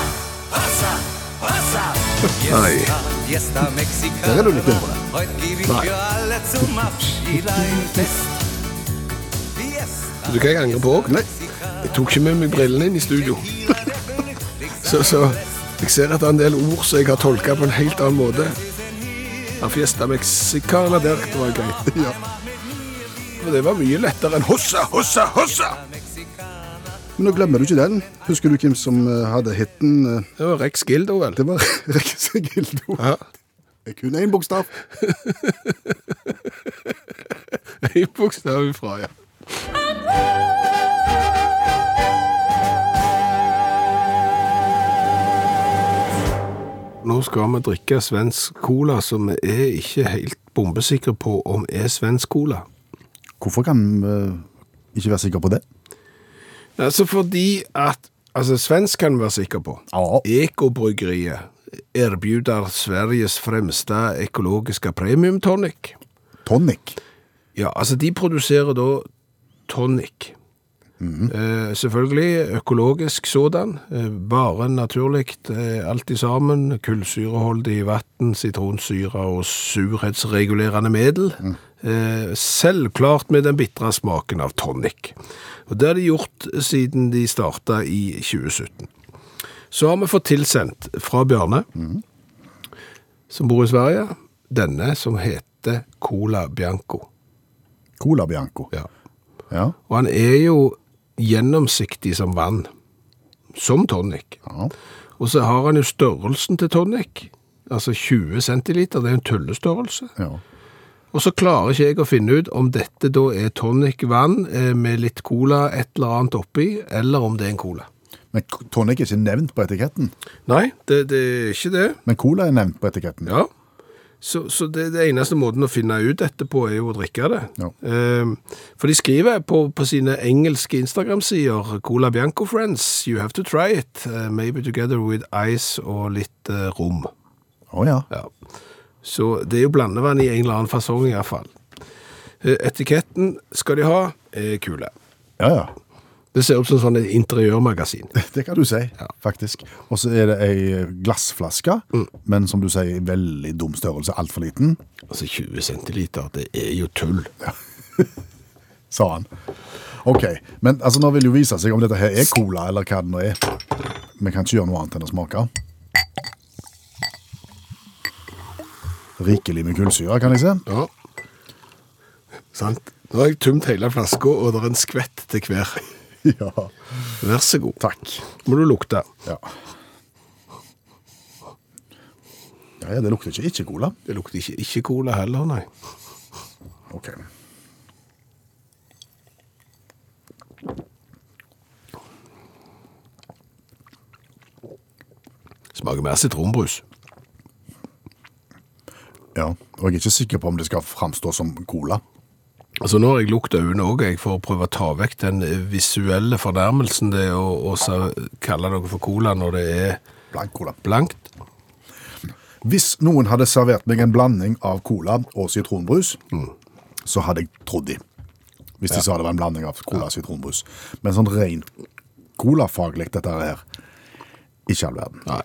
hossa, hossa. Nei. Mexicana. Der er du litt bedre. Vet du hva jeg angrer på òg? Nei. Jeg tok ikke med meg brillene inn i studio. Så, så jeg ser at det er en del ord som jeg har tolka på en helt annen måte. Ja, Fiesta Mexicana der, det var greit. Ja. For det var mye lettere enn hossa, hossa, hossa! Men nå glemmer du ikke den. Husker du hvem som eh, hadde hiten? eh, Det var Rex Gildo, vel? Det var Rex Gildo. Ja. Det er kun én bokstav. En bokstav ifra, ja. Nå skal vi drikke svensk cola, som vi er ikke helt bombesikre på om er svensk cola. Hvorfor kan vi eh, ikke være sikre på det? Altså fordi at Altså, svensk kan vi være sikre på. Ja. Ekobryggeriet erbjuder Sveriges fremste ekologiske premiumtonic. tonic. Tonic. Ja, altså de produserer da tonic. eh, selvfølgelig økologisk sådan. Eh, bare naturlig. Eh, alt i sammen. Kullsyreholdig vann, sitronsyre og surhetsregulerende middel. Eh, selvklart med den bitre smaken av tonic. Og det har de gjort siden de starta i 2017. Så har vi fått tilsendt fra Bjørne, som bor i Sverige, denne som heter Cola Bianco. Cola Bianco. Ja. Ja. Og han er jo gjennomsiktig som vann, som tonic. ja. Og så har han jo størrelsen til tonic, altså 20 centiliter, det er en tullestørrelse. ja. Og så klarer ikke jeg å finne ut om dette da er tonic-vann eh, med litt cola, et eller annet oppi, eller om det er en cola. Men tonic er ikke nevnt på etiketten. Nei, det, det er ikke det. Men cola er nevnt på etiketten. Ja. Så, så det, det eneste måten å finne ut dette på er jo å drikke det. Ja. Eh, for de skriver på, på sine engelske Instagram-sider Cola Bianco Friends, you have to try it. eh, maybe together with ice og litt eh, rom. Å ja. Ja. Så det er jo blandevann i en eller annen fasong i hvert fall. Eh, Etiketten skal de ha, er kule. Ja, ja. Det ser ut som sånn et interiørmagasin. Det kan du si, faktisk. Og så er det ei glassflaske, men som du sier, i veldig dum størrelse, altfor liten, Altså 20 centiliter, det er jo tull. sa han. Ok, men altså nå vil det jo vise seg om dette her er cola, eller hva det nå er. Vi kan ikke gjøre noe annet enn å smake. Rikelig med kullsyre, kan jeg se. Ja. Sant. Nå har jeg tømt hele flaska, og det er en skvett til hver. Ja, Vær så god. takk. Må du lukte. Ja. Ja, ja, det lukter ikke ikke cola. Det lukter ikke, ikke cola heller, nei. Ok. Smaker mer sitronbrus. Ja, og jeg er ikke sikker på om det skal framstå som cola. Altså Nå har jeg lukta øynene òg, jeg, for å prøve å ta vekk den visuelle fornærmelsen det å, å kalle noe for cola når det er Blank cola. blankt. Hvis noen hadde servert meg en blanding av cola og sitronbrus, så hadde jeg trodd de. Hvis de sa det var en blanding av cola og sitronbrus. Men sånn ren colafaglig, dette her, ikke all verden. Nei.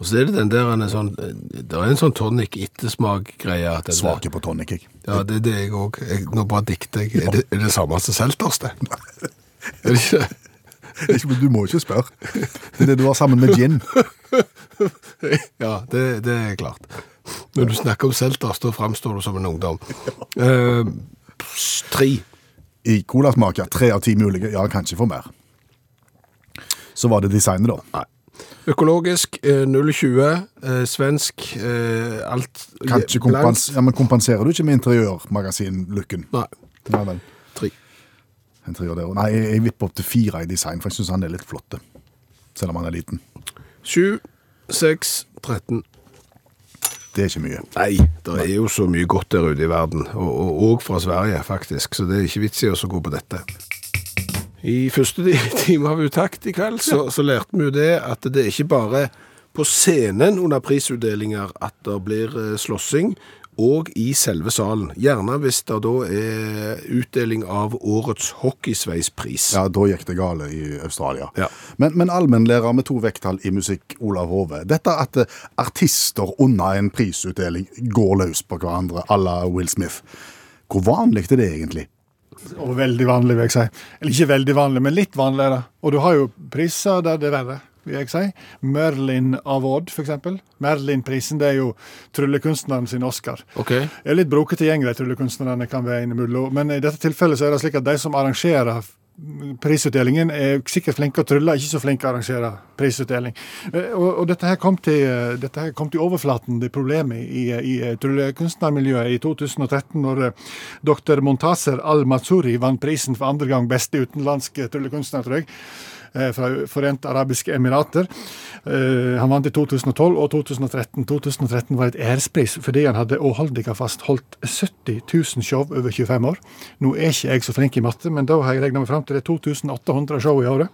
Og så er det den der en sånn, det er en sånn tonic-ettersmak-greie. Svake på tonic, jeg. Ja, det er det jeg òg. Nå bare dikter jeg. Er det, er det samme som Selters, det? Er det ikke det? Du må ikke spørre. Det er det du har sammen med gin. Ja, det, det er klart. Når du snakker om Selters, da framstår du som en ungdom. Eh, tre. I colasmaker. Tre av ti mulige. Ja, kanskje for mer. Så var det designet, da. Nei. Økologisk, eh, 0,20. Eh, svensk, eh, alt Kanskje kompens ja, men kompenserer du ikke med interiørmagasin-looken? Nei, Ja vel. tre. Interiør der. Nei, jeg, jeg vipper opp til fire i design, for jeg syns han er litt flott. Selv om han er liten. 7, 6, 13. Det er ikke mye. Nei, det er jo så mye godt der ute i verden, og, og, og fra Sverige faktisk, så det er ikke vits i å gå på dette. I første ti- time av Utakt i kveld så, så lærte vi jo det at det er ikke bare på scenen under prisutdelinger at det blir eh, slåssing, og i selve salen. Gjerne hvis det da er utdeling av årets hockeysveispris. Ja, da gikk det gale i Australia. Ja. Men, men allmennlærer med to vekttall i musikk, Olav Hove. Dette at eh, artister under en prisutdeling går løs på hverandre à la Will Smith. Hvor vanlig er det egentlig? Og veldig vanlig, vil jeg si. Eller ikke veldig vanlig, men litt vanligere. Og du har jo priser der det er verre, vil jeg si. Merlin Award, eksempel. Merlin-prisen, det er jo tryllekunstneren sin Oscar. Okay. Det er litt brokete gjeng, de tryllekunstnerne kan være innimellom. Men i dette tilfellet så er det slik at de som arrangerer prisutdelingen, er sikkert flinke å trylle, ikke så flinke å arrangere prisutdeling. Eh, Og, og dette her kom til, eh, dette her kom til overflaten, det problemet i, i eh, tryllekunstnermiljøet i 2013, når dr. Montaser Al-Mazuri vant prisen for andre gang beste utenlandske tryllekunstner, tror jeg fra Forente arabiske emirater. Eh, Han vant i 2012 og 2013. 2013 var et ærespris fordi han hadde åholdiga fast holdt 70 000 show over 25 år. Nå er ikke jeg så flink i matte, men da har jeg regna meg fram til det er 2800 show i året.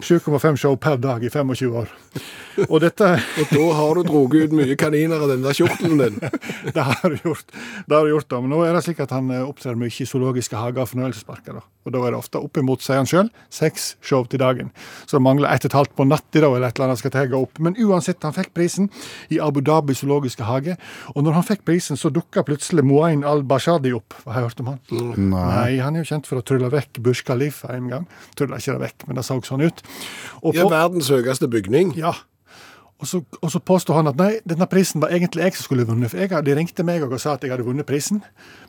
7,5 show per dag i 25 år. Og dette Og da har du dratt ut mye kaniner av den der kjortelen din. det har du gjort. Det har du gjort da. Men nå er det slik at han eh, opptrer mye i zoologiske hager og fornøyelsesparker. da. Og da er det ofte oppimot, sier han sjøl, seks show til dagen. Så det mangler ett og et halvt på natt i dag, eller et eller annet skal tegge opp. Men uansett, han fikk prisen i Abu Dhabi zoologiske hage. Og når han fikk prisen, så dukka plutselig Moain al-Bashadi opp. Har jeg hørt om han? Nei, han er jo kjent for å trylle vekk Burj Khalifa en gang. Trylla ikke det vekk, men det så sånn ut. Og Ja, verdens høyeste bygning. ja. Og så, og så påstod han at nei, denne prisen var egentlig jeg som skulle vunnet. For jeg, de ringte meg og sa at jeg hadde vunnet prisen,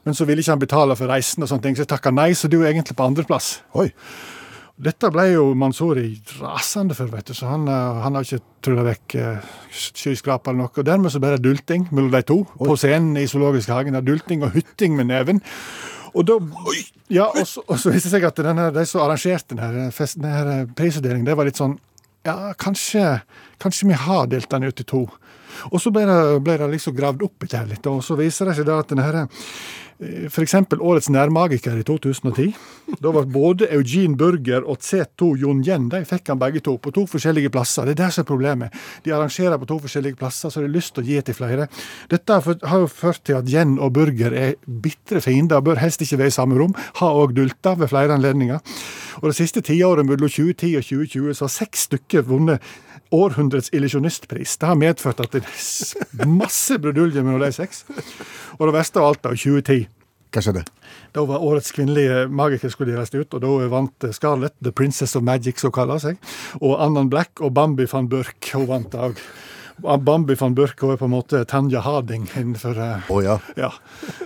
men så ville ikke han betale for reisen, og sånne ting, så jeg takka nei, så du er egentlig på andreplass. Oi. Dette ble jo Mansouri rasende for, vet du, så han, eh, han har ikke trylla vekk uh, skyskraper eller noe. Og dermed så ble det dulting mellom de to på scenen i Zoologisk hagen. Dulting og hytting med neven. Og da, ja, og så, og så viste det seg at denne, de som arrangerte denne, fest, denne prisutdelingen, det var litt sånn Ja, kanskje, kanskje vi har delt den ut i to. Og så ble det, ble det liksom gravd opp i det litt, og så viser det seg da at denne eh, eksempel Årets nærmagiker i 2010. Da var både Eugene Burger og C2 Jon Yen de fikk han begge to, på to forskjellige plasser. Det er der som er problemet. De arrangerer på to forskjellige plasser, så de har lyst til å gi til flere. Dette har jo ført til at Yen og Burger er bitre fiender, bør helst ikke være i samme rom. Har òg dulta ved flere anledninger. Og det siste tiåret mellom 2010 og 2020 så har seks stykker vunnet århundrets illusjonistpris. Det har medført at det er masse bruduljer mellom de seks. Og det verste av alt, da, 2010 Hva skjedde? da var årets kvinnelige magiker skulle deles ut, og da vant Scarlett, The Princess of Magic, som kaller seg. Og Annan Black og Bambi van Burk, hun vant òg. Bambi van Burk er på en måte Tanja Harding innenfor Å ja. ja.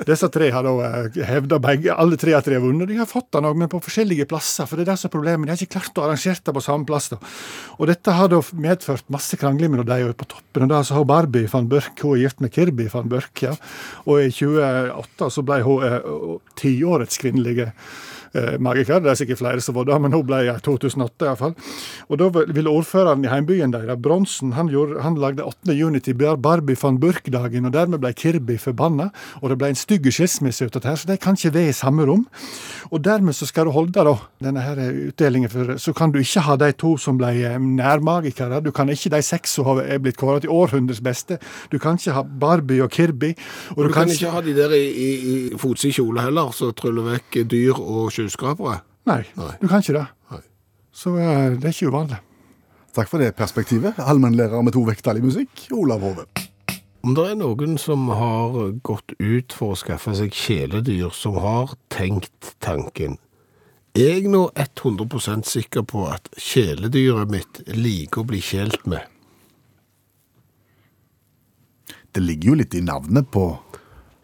Disse tre har da eh, hevda begge, alle tre at de har vunnet. De har fått den òg, men på forskjellige plasser. For det er det som er problemet. De har ikke klart å arrangere det på samme plass. da. Og dette har da medført masse krangling mellom de og på toppen. Og da så har Barbie van Børk, hun er gift med Kirby van Burk, ja. Og i 2008 så ble hun eh, tiårets kvinnelige eh, magiker. Det er sikkert flere som var det, men hun ble i 2008 iallfall. Og da ville ordføreren i heimbyen deres, Bronsen, han, gjorde, han lagde 8. juni til Barbie van Burk-dagen, og dermed ble Kirby forbanna. Og det ble en stygg skilsmisse ut av dette, så de kan ikke være i samme rom. Og dermed så skal du holde da denne her utdelingen, for så kan du ikke ha de to som ble eh, nærmagikere. Du kan ikke de seks som har- er blitt kåret til århundrets beste. Du kan ikke ha Barbie og Kirby. Og Du kan ikke ha de der i, i, i fotsid kjole heller, som tryller vekk dyr og skyskrapere. Nei, Nei. du kan ikke det. Nei. Så eh, det er ikke uvanlig. Takk for det perspektivet. Allmennlærer med to vekttall i musikk, Olav Hove. Om det er noen som har gått ut for å skaffe seg kjæledyr, som har tenkt tanken Er jeg nå 100% sikker på at kjæledyret mitt liker å bli kjelt med? Det ligger jo litt i navnet på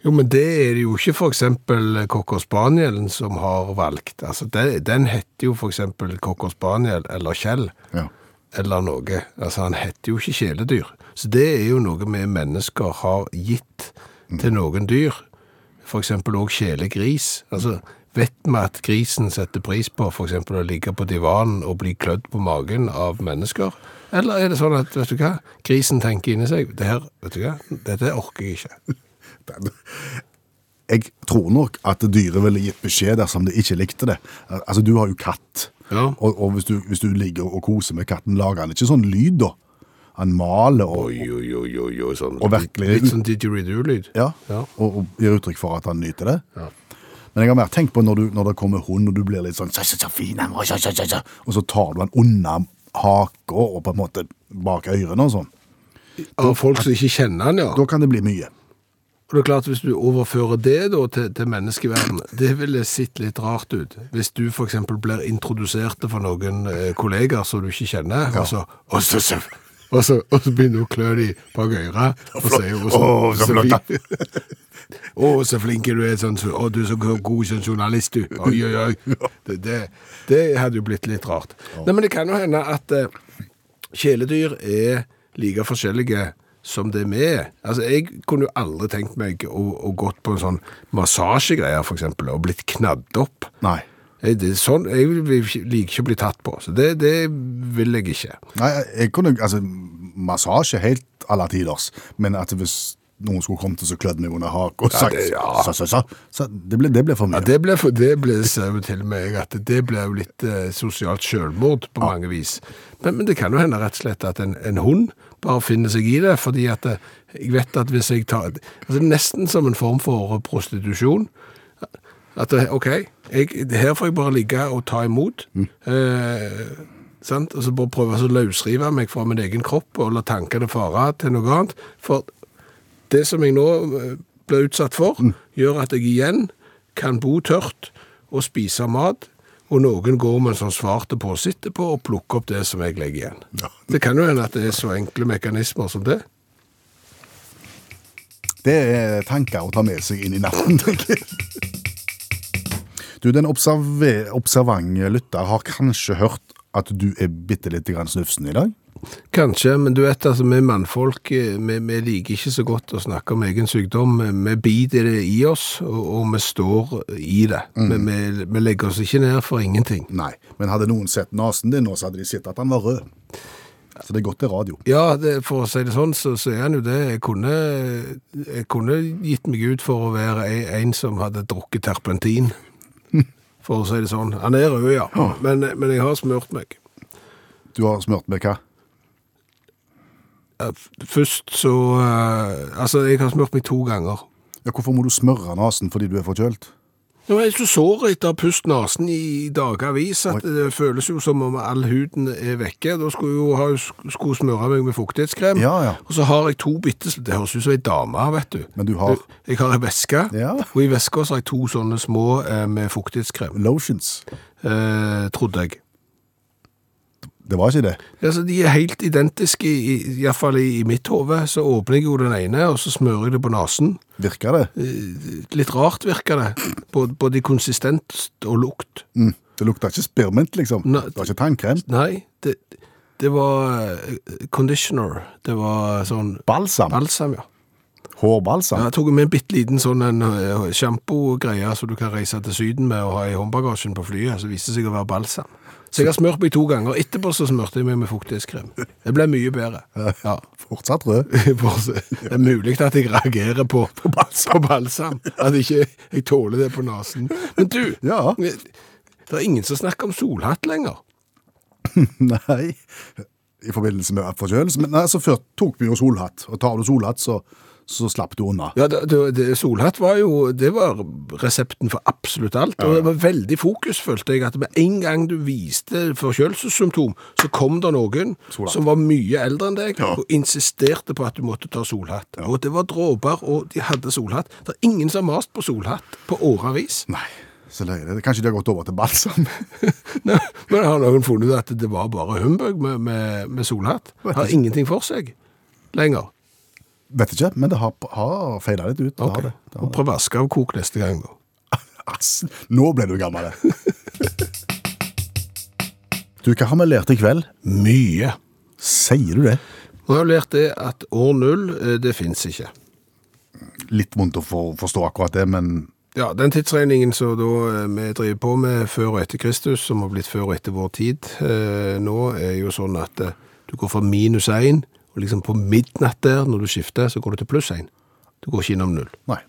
Jo, men det er det jo ikke eksempel Cocker Spanielen som har valgt. Altså, den, den heter jo eksempel Cocker Spaniel eller Kjell ja. eller noe. Altså, han heter jo ikke kjæledyr. Så det er jo noe vi mennesker har gitt til noen dyr. Eksempel også kjælegris. Altså, vet vi at grisen setter pris på eksempel å ligge på divanen og bli klødd på magen av mennesker? Eller er det sånn at, vet du hva, grisen tenker inni seg, det her, vet du hva, dette orker jeg ikke. Jeg tror nok at dyret ville gitt beskjed dersom det ikke likte det. Altså, du har jo katt. Ja. Og, og hvis, du, hvis du ligger og koser med katten, lager han ikke sånn lyd da. Han maler og, Oi, oi, oi, oi, sånn. Og virkelig- Litt sånn didgeridoo-lyd. ja, Ja. og, og gir uttrykk for at han nyter det. Ja. Men jeg har mer tenkt på når, du, når det kommer hund, og du blir litt sånn så, så, så fin, Og så tar du han unna haka og på en måte bak ørene og sånn. Av folk som ikke kjenner han, ja. Da kan det bli mye. Og det er klart, hvis du overfører det da til, til menneskeverden, det ville sett litt rart ut. Hvis du eksempel blir introdusert for noen eh, kollegaer som du ikke kjenner, og, så, og, så, og, så, og så begynner hun å klø dem bak øret, og så, Å, så flott, da. fin- Å, så flink du er, sånn, så- å, du er så god som journalist, du. Oi, oi, oi. Det, det, det hadde jo blitt litt rart. Nei, men det kan jo hende at eh, kjæledyr er like forskjellige som det vi er. Altså, jeg kunne jo aldri tenkt meg å, å gått på en sånn massasjegreier, for eksempel, og blitt knadd opp. Nei. Jeg, det sånn, jeg liker ikke å bli tatt på, så det, det vil jeg ikke. Nei, jeg kunne, altså, massasje helt alle tiders, men at hvis noen skulle kommet og så klødd meg under hak og sagt, det- ja. så, så, så, så det, ble, det ble for mye. Ja, det ble, for, det ble ser jo til meg at det ble jo litt eh, sosialt selvmord på mange vis. Men, men det kan jo hende rett og slett at en, en hund bare finner seg i det, fordi at eh, jeg vet at hvis jeg tar, altså nesten som en form for prostitusjon, at det, ok, jeg, her får jeg bare ligge og ta imot, eh, sant? og så bare prøve å løsrive meg fra min egen kropp og la tankene fare til noe annet, for det som jeg nå eh, blir utsatt for, gjør at jeg igjen kan bo tørt og spise mat, og noen går med en sånn svarte påsitte på og plukker opp det som jeg legger igjen. Ja. Det kan jo hende at det er så enkle mekanismer som det. Det er tanker å ta med seg inn i natten, tenker jeg. Du, den observante lytter har kanskje hørt at du er bitte lite grann snufsen i dag? Kanskje, men du vet altså, vi mannfolk, eh, vi, vi liker ikke så godt å snakke om egen sykdom. Vi biter det i oss, og, og vi står i det. Men vi, vi legger oss ikke ned for ingenting. Nei, men hadde noen sett nasen din nå, så hadde de sett at han var rød. Så det er godt til radio. Ja, det, for å si det sånn, så, så er han jo det. Jeg kunne, jeg kunne gitt meg ut for å være en, en som hadde drukket terpentin. For å si det sånn. Han er rød, ja. Men, men jeg har smurt meg. Du har smurt meg hva? Først så eh, Altså, jeg har smurt meg to ganger. Ja, hvorfor må du smøre nasen fordi du er forkjølt? Ja, Jeg er så sår etter å ha pustet nasen i dagevis at det føles jo som om all huden er vekke. Da skulle jeg jo ha, skulle smøre meg med fuktighetskrem. Ja, ja. Og så har jeg to bitte Det høres ut som ei dame, vet du. Men du har- Jeg har ei veske, Ja. og i veska har jeg to sånne små eh, med fuktighetskrem. Lotions. Eh, trodde jeg. Det var ikke det. Altså, de er helt identiske, i, i, i i, mitt hode. Så åpner jeg jo den ene, og så smører jeg det på nasen. Virker det? Litt rart virker det. Både, både i konsistens og lukt. Mm. Det lukta ikke spearmint, liksom. Ne Det var ikke tannkrem. Nei, det, det var eh, conditioner. Det var sånn Balsam. balsam, ja. Hårbalsam. Jeg tok med en bitte liten sånn en sjampogreie shampoo-greie så du kan reise til Syden med og ha i håndbagasjen på flyet, så viste det seg å være balsam. Så jeg har smørt meg to ganger. Etterpå så smørte jeg meg med fuktighetskrem. Det ble mye bedre. Ja. Fortsatt rød. Det er mulig at jeg reagerer på, på, balsam. på balsam. At ikke jeg tåler det på nasen. Men du, Ja. det er ingen som snakker om solhatt lenger. Nei, i forbindelse med forkjølelse. Men altså, før tok vi jo solhatt, og tar du solhatt, så, så slapp du unna. Ja, det, det, Solhatt var jo det var resepten for absolutt alt. Og det var veldig fokus, følte jeg. At med en gang du viste forkjølelsessymptom, så kom det noen Solhatt. som var mye eldre enn deg, Ja. og insisterte på at du måtte ta solhatt. Og det var dråper, og de hadde solhatt. Det er ingen som har mast på solhatt på årevis. Nei, så løye det. Kanskje de har gått over til balsam. Nei, Men har noen funnet ut at det var bare humbug med, med, med solhatt? Har ingenting for seg lenger. Vet ikke, men det har, har feila litt ut. Okay. Ok. det. prøv å vaske av kok neste gang, da. Nå ble du gammel. Du, hva har vi lært i kveld? Mye. Sier du det? Vi har lært det at år null, eh, det fins ikke. Litt vondt å for, forstå akkurat det, men Ja, den tidsregningen som eh, vi driver på med før og etter Kristus, som har blitt før og etter vår tid, eh, nå er jo sånn at du går fra minus 1, og liksom på midnatt der, når du skifter, så går du til pluss 1. Du går ikke innom null. nei.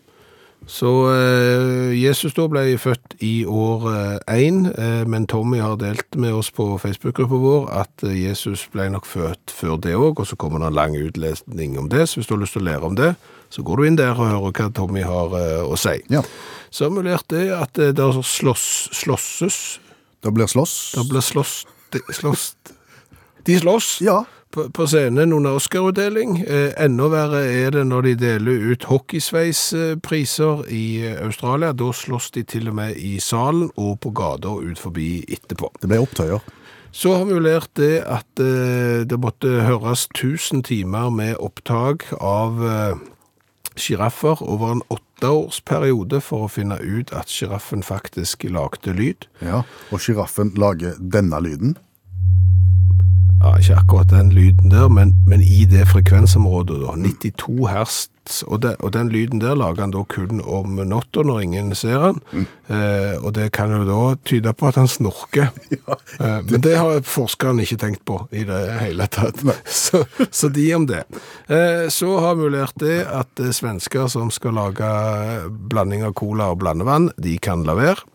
Så eh, Jesus da ble født i år 1, eh, men Tommy har delt med oss på Facebook-gruppa vår at eh, Jesus ble nok født før det òg, og så kommer det en lang utlesning om det. Så hvis du har lyst til å lære om det, så går du inn der og hører hva Tommy har eh, å si. Ja. Så har vi lært det at eh, det slåss, slåsses. Det blir slåss. Det blir slåss slåss, de slåss Ja. på, scenen under Oscar-utdeling. Eh, enda verre er det når de deler ut hockeysveis-priser i eh, Australia. Da slåss de til og med i salen og på gata ut forbi etterpå. Det ble opptøyer. Så har vi jo lært det at eh, det måtte høres 1000 timer med opptak av eh, over en åtteårsperiode for å finne ut at sjiraffen faktisk lagde lyd. Ja. Og sjiraffen lager denne lyden. Ja, ikke akkurat den lyden der, men, men i det frekvensområdet da, 92 hertz, og, det, og den lyden der lager han da kun om natta når ingen ser han, eh, og det kan jo da tyde på at han snorker. eh, men det har forskeren ikke tenkt på i det hele tatt, så, så de om det. Eh, så har vi lært det at eh, svensker som skal lage blanding av cola og blandevann, de kan la være.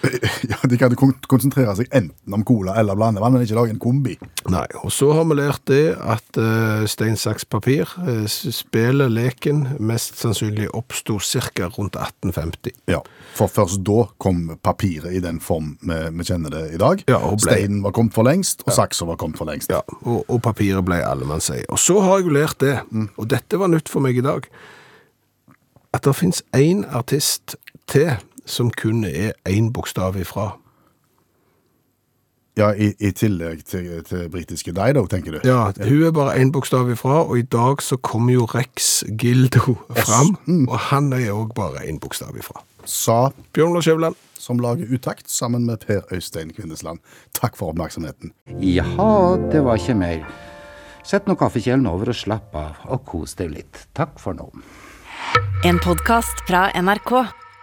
Ja, De kan konsentrere seg enten om cola eller blandevann, men ikke lage en kombi. Nei, og så har vi lært det at uh, stein, saks, papir, uh, spillet, leken, mest sannsynlig oppsto ca. rundt 1850. Ja, For først da kom papiret i den form vi, vi kjenner det i dag. Ja, og ble- Steinen var kommet for lengst, og saksa var kommet for lengst. Ja, og, og papiret ble allemannseie. Og så har jeg jo lært det, og dette var nytt for meg i dag, at det finnes én artist til som kun er én bokstav ifra. Ja, I, i tillegg til, til britiske deg, da, tenker du? Ja, hun er bare én bokstav ifra, og i dag så kommer jo Rex Gildo fram, og han er òg bare én bokstav ifra. Sa Bjørn Lars Skjæveland. som lager utakt sammen med Per Øystein Kvindesland. Takk for oppmerksomheten. Jaha, det var ikke mer. Sett nå kaffekjelen over og slapp av, og kos deg litt. Takk for nå. En podkast fra NRK.